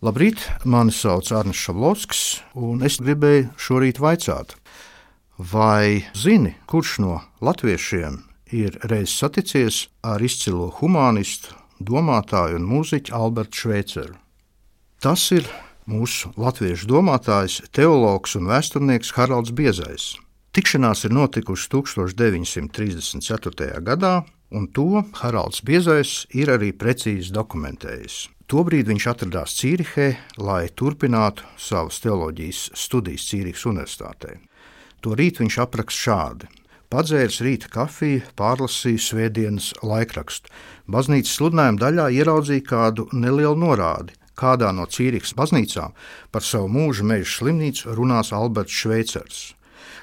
Labrīt, mani sauc Arnēs Šablovskis, un es gribēju šorīt vaicāt, vai zini, kurš no latviešiem ir reiz saticies ar izcilo humanistu, domātāju un mūziķu Albertu Šveiceru? Tas ir mūsu latviešu domātājs, teologs un vēsturnieks Haralds Biezais. Tikšanās ir notikusi 1934. gadā, un to Haralds Biezais ir arī precīzi dokumentējis. Tobrīd viņš atradās Cīrihē, lai turpinātu savas teoloģijas studijas Cīrihas Universitātē. To rīt viņš apraksta šādi. Padzēris rīta kafiju, pārlasīja svētdienas laikrakstu. Baznīcas sludinājuma daļā ieraudzīja kādu nelielu norādi. Kādā no Cīrihas baznīcām par savu mūža meža slimnīcu runās Alberts Šveicers.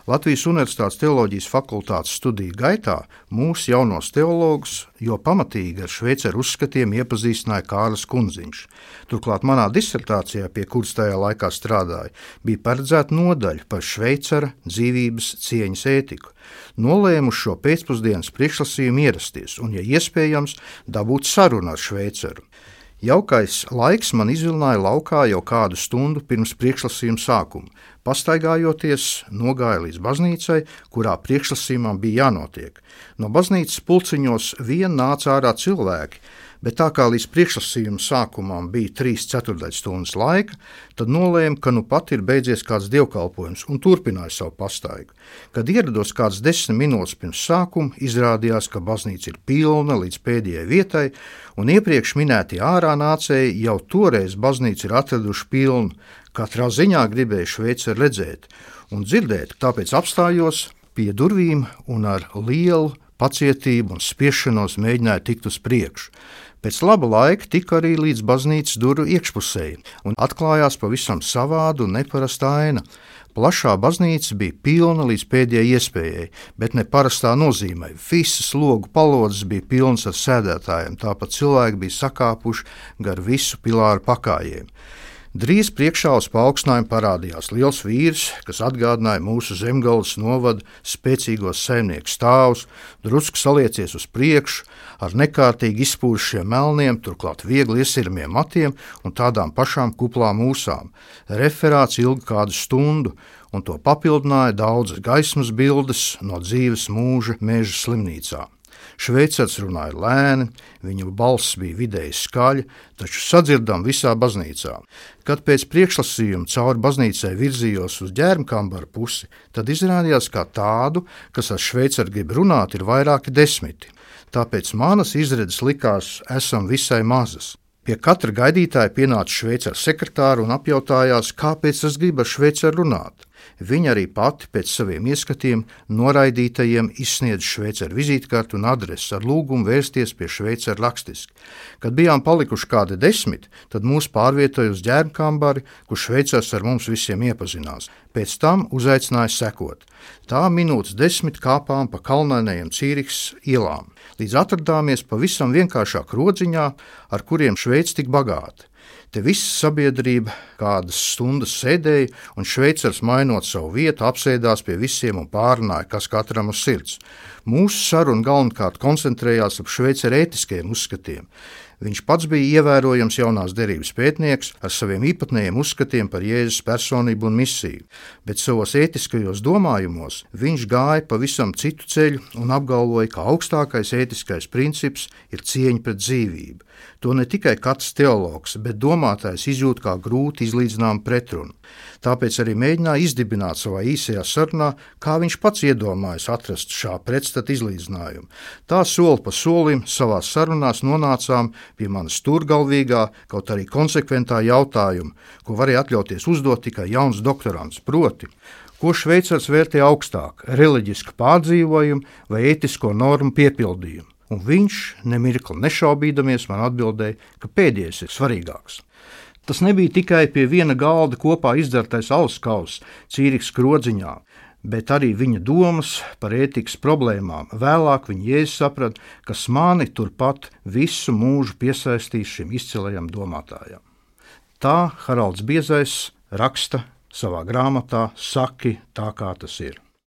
Latvijas Universitātes teoloģijas fakultātes studiju gaitā mūsu jaunos teologus jau pamatīgi ar šveiceru uzskatiem iepazīstināja Kārlis Kunziņš. Turklāt manā disertācijā, pie kuras tajā laikā strādāju, bija paredzēta nodaļa par šveicera dzīvības cieņas ētiku. Nolēmu šo pēcpusdienas priekšlasījumu ierasties un, ja iespējams, dabūt sarunu ar šveiceru. Jaukais laiks man izvilināja laukā jau kādu stundu pirms priekšlasījuma sākuma. Pastaigājoties, nogāja līdz baznīcai, kurā priekšlasījumam bija jānotiek. No baznīcas pulciņos vien nāca ārā cilvēki, bet tā kā līdz priekšlasījuma sākumam bija 3,4 stundas laika, tad nolēma, ka nu pat ir beidzies kāds dievkalpojums un turpināja savu pastaigu. Kad ierados kāds desmit minūtes pirms sākuma, izrādījās, ka baznīca ir pilna līdz pēdējai vietai, un iepriekš minētie ārā nācēji jau toreiz baznīcu ir atraduši pilnu. Katrā ziņā gribēju Šveici redzēt un dzirdēt, tāpēc apstājos pie durvīm un ar lielu pacietību un spiešanos mēģināju tikt uz priekšu. Pēc laba laika tika arī līdz baznīcas durvju iekšpusē, un atklājās pavisam savāda un neparasta aina. Plašā baznīca bija pilna līdz pēdējai iespējai, bet ne parastā nozīmē. Visas logu palodzes bija pilnas ar sēdētājiem, tāpat cilvēki bija sakāpuši gar visu pilāru pakājiem. Drīz priekšā uz paaugstinājumu parādījās liels vīrs, kas atgādināja mūsu zemgājas novada spēcīgos saimnieku stāvus, drusku saliecies uz priekšu, ar nekārtīgi izpūšiem melniem, turklāt viegli iesirmiem matiem un tādām pašām kuplām mūsām. Referāts ilga kādu stundu, un to papildināja daudzas gaismas bildes no dzīves mūža meža slimnīcā. Šveicets runāja lēni, viņa balss bija vidēji skaļa, taču sadzirdama visā baznīcā. Kad pēc priekšlasījuma cauri baznīcai virzījos uz ģērbkambaru pusi, tad izrādījās, ka tādu, kas ar šveiceru grib runāt, ir vairāki desmiti. Tāpēc manas izredzes likās esam visai mazas. Pie katra gaidītāja pienāca šveicaru sekretāra un apjautājās, kāpēc es gribu ar šveicaru runāt. Viņa arī pati pēc saviem ieskatiem noraidītajiem izsniedz šveicaru vizītkartu un adresi ar lūgumu vērsties pie šveicaru rakstiski. Kad bijām palikuši kādi desmit, tad mūs pārvietoja uz ģērbkambari, kur šveicars ar mums visiem iepazinās. Pēc tam uzaicināja sekot. Tā minūtes desmit kāpām pa kalnainajiem Cīriks ielām, līdz atradāmies pavisam vienkāršā krodziņā, ar kuriem Šveica tik bagāta. Te viss sabiedrība kādas stundas sēdēja, un šveicars mainot savu vietu, apsēdās pie visiem un pārunāja, kas katram uz sirds. Mūsu saruna galvenokārt koncentrējās ap šveicaru ētiskajiem uzskatiem. Viņš pats bija ievērojams jaunās derības pētnieks ar saviem īpatnējiem uzskatiem par Jēzus personību un misiju, bet savos ētiskajos domājumos viņš gāja pavisam citu ceļu un apgalvoja, ka augstākais ētiskais princips ir cieņa pret dzīvību. To ne tikai katrs teologs, bet domātājs izjūt kā grūti izlīdzināmu pretrunu. Tāpēc arī mēģināja izdibināt savā īsajā sarunā, kā viņš pats iedomājas atrast šā pretstata izlīdzinājumu. Tā soli pa solim savā sarunās nonācām pie manas stūrgalvīgā, kaut arī konsekventā jautājuma, ko varēja atļauties uzdot tikai jauns doktorants. Proti, ko Šveicars vērtē augstāk - reliģisku pārdzīvojumu vai etisko normu piepildījumu? Un viņš, nemirkli nešaubīdamies, man atbildēja, ka pēdējais ir svarīgāks. Tas nebija tikai pie viena galda kopā izdzertais auskauss Cīriks krodziņā, bet arī viņa domas par ētikas problēmām. Vēlāk viņa jēzus saprata, kas mani turpat visu mūžu piesaistīs šim izcilajam domātājam. Tā Haralds Biezais raksta savā grāmatā Saki tā, kā tas ir.